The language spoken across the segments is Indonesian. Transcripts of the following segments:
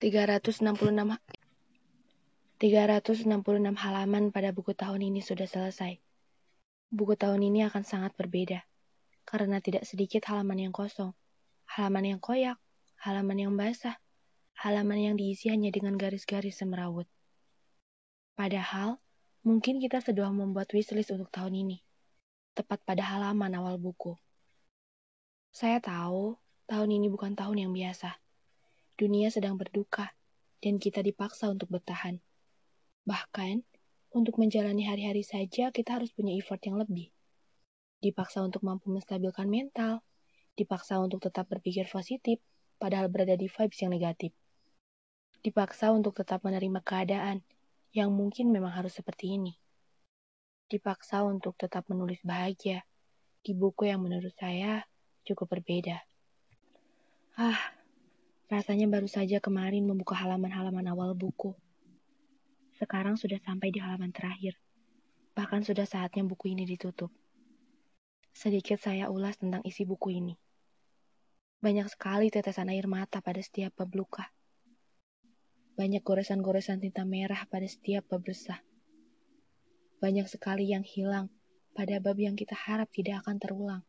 366 366 halaman pada buku tahun ini sudah selesai. Buku tahun ini akan sangat berbeda, karena tidak sedikit halaman yang kosong, halaman yang koyak, halaman yang basah, halaman yang diisi hanya dengan garis-garis semerawut. Padahal, mungkin kita sedang membuat wishlist untuk tahun ini, tepat pada halaman awal buku. Saya tahu, tahun ini bukan tahun yang biasa. Dunia sedang berduka, dan kita dipaksa untuk bertahan. Bahkan, untuk menjalani hari-hari saja kita harus punya effort yang lebih. Dipaksa untuk mampu menstabilkan mental, dipaksa untuk tetap berpikir positif, padahal berada di vibes yang negatif. Dipaksa untuk tetap menerima keadaan yang mungkin memang harus seperti ini. Dipaksa untuk tetap menulis bahagia di buku yang menurut saya cukup berbeda. Ah, rasanya baru saja kemarin membuka halaman-halaman awal buku. Sekarang sudah sampai di halaman terakhir. Bahkan sudah saatnya buku ini ditutup. Sedikit saya ulas tentang isi buku ini. Banyak sekali tetesan air mata pada setiap bab luka. Banyak goresan-goresan tinta merah pada setiap bab resah. Banyak sekali yang hilang pada bab yang kita harap tidak akan terulang.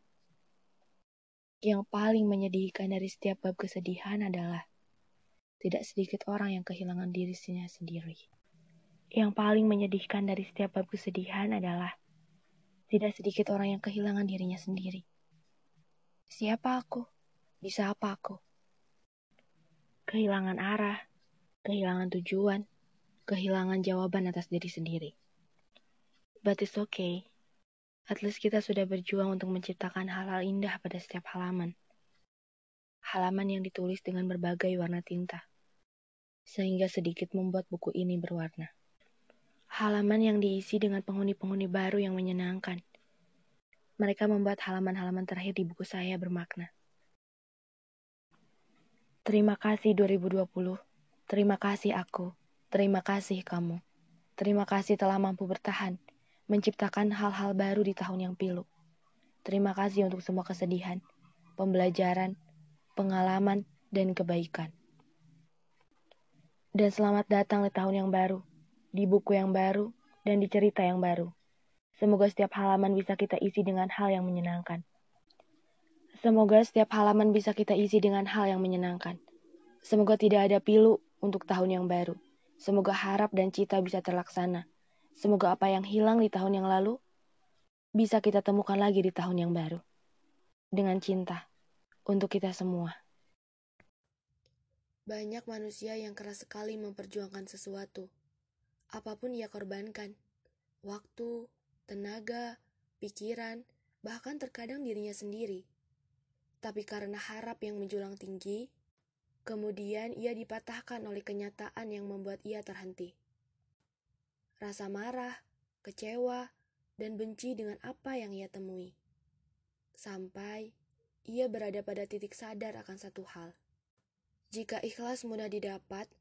Yang paling menyedihkan dari setiap bab kesedihan adalah tidak sedikit orang yang kehilangan dirinya sendiri. Yang paling menyedihkan dari setiap bab kesedihan adalah tidak sedikit orang yang kehilangan dirinya sendiri. Siapa aku? Bisa apa aku? Kehilangan arah, kehilangan tujuan, kehilangan jawaban atas diri sendiri. But it's okay. At least kita sudah berjuang untuk menciptakan hal-hal indah pada setiap halaman. Halaman yang ditulis dengan berbagai warna tinta. Sehingga sedikit membuat buku ini berwarna. Halaman yang diisi dengan penghuni-penghuni baru yang menyenangkan. Mereka membuat halaman-halaman terakhir di buku saya bermakna. Terima kasih 2020. Terima kasih aku. Terima kasih kamu. Terima kasih telah mampu bertahan, menciptakan hal-hal baru di tahun yang pilu. Terima kasih untuk semua kesedihan, pembelajaran, pengalaman, dan kebaikan. Dan selamat datang di tahun yang baru, di buku yang baru, dan di cerita yang baru. Semoga setiap halaman bisa kita isi dengan hal yang menyenangkan. Semoga setiap halaman bisa kita isi dengan hal yang menyenangkan. Semoga tidak ada pilu untuk tahun yang baru. Semoga harap dan cita bisa terlaksana. Semoga apa yang hilang di tahun yang lalu bisa kita temukan lagi di tahun yang baru. Dengan cinta untuk kita semua. Banyak manusia yang keras sekali memperjuangkan sesuatu. Apa pun ia korbankan. Waktu, tenaga, pikiran, bahkan terkadang dirinya sendiri. Tapi karena harap yang menjulang tinggi, Kemudian ia dipatahkan oleh kenyataan yang membuat ia terhenti. Rasa marah, kecewa, dan benci dengan apa yang ia temui. Sampai ia berada pada titik sadar akan satu hal. Jika ikhlas mudah didapat,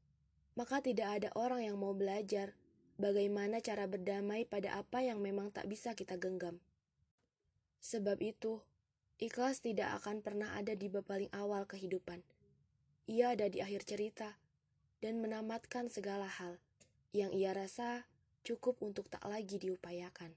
maka tidak ada orang yang mau belajar bagaimana cara berdamai pada apa yang memang tak bisa kita genggam. Sebab itu, ikhlas tidak akan pernah ada di paling awal kehidupan ia ada di akhir cerita dan menamatkan segala hal yang ia rasa cukup untuk tak lagi diupayakan.